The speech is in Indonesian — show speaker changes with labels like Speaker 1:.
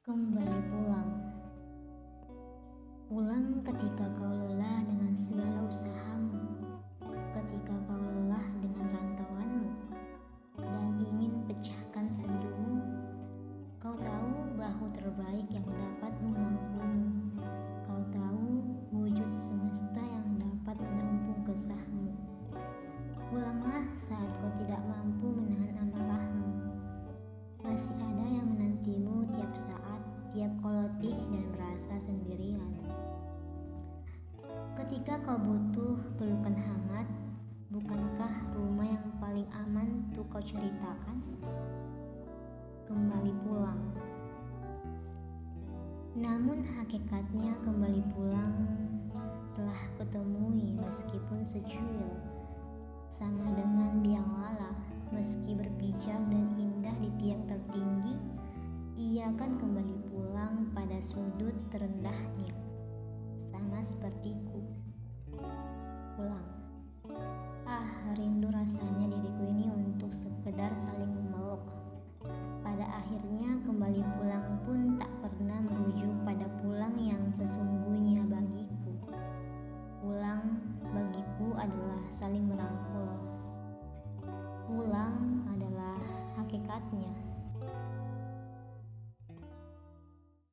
Speaker 1: Kembali pulang. Pulang ketika kau lelah dengan segala usahamu, ketika kau lelah dengan rantauanmu, dan ingin pecahkan sendumu. Kau tahu bahu terbaik yang dapat memangkumu. Kau tahu wujud semesta yang dapat menampung kesahmu. Pulanglah saat kau tidak mampu menahan amarahmu. Masih ada yang menantimu tiap saat, tiap kau letih dan merasa sendirian. Ketika kau butuh pelukan hangat, bukankah rumah yang paling aman untuk kau ceritakan? Kembali pulang. Namun hakikatnya kembali pulang telah kutemui meskipun secuil sama dengan biang lala meski berpijak dan indah akan kembali pulang pada sudut terendahnya. Sama sepertiku. Pulang. Ah rindu rasanya diriku ini untuk sekedar saling memeluk. Pada akhirnya kembali pulang pun tak pernah merujuk pada pulang yang sesungguhnya bagiku. Pulang bagiku adalah saling merangkul. Pulang adalah hakikatnya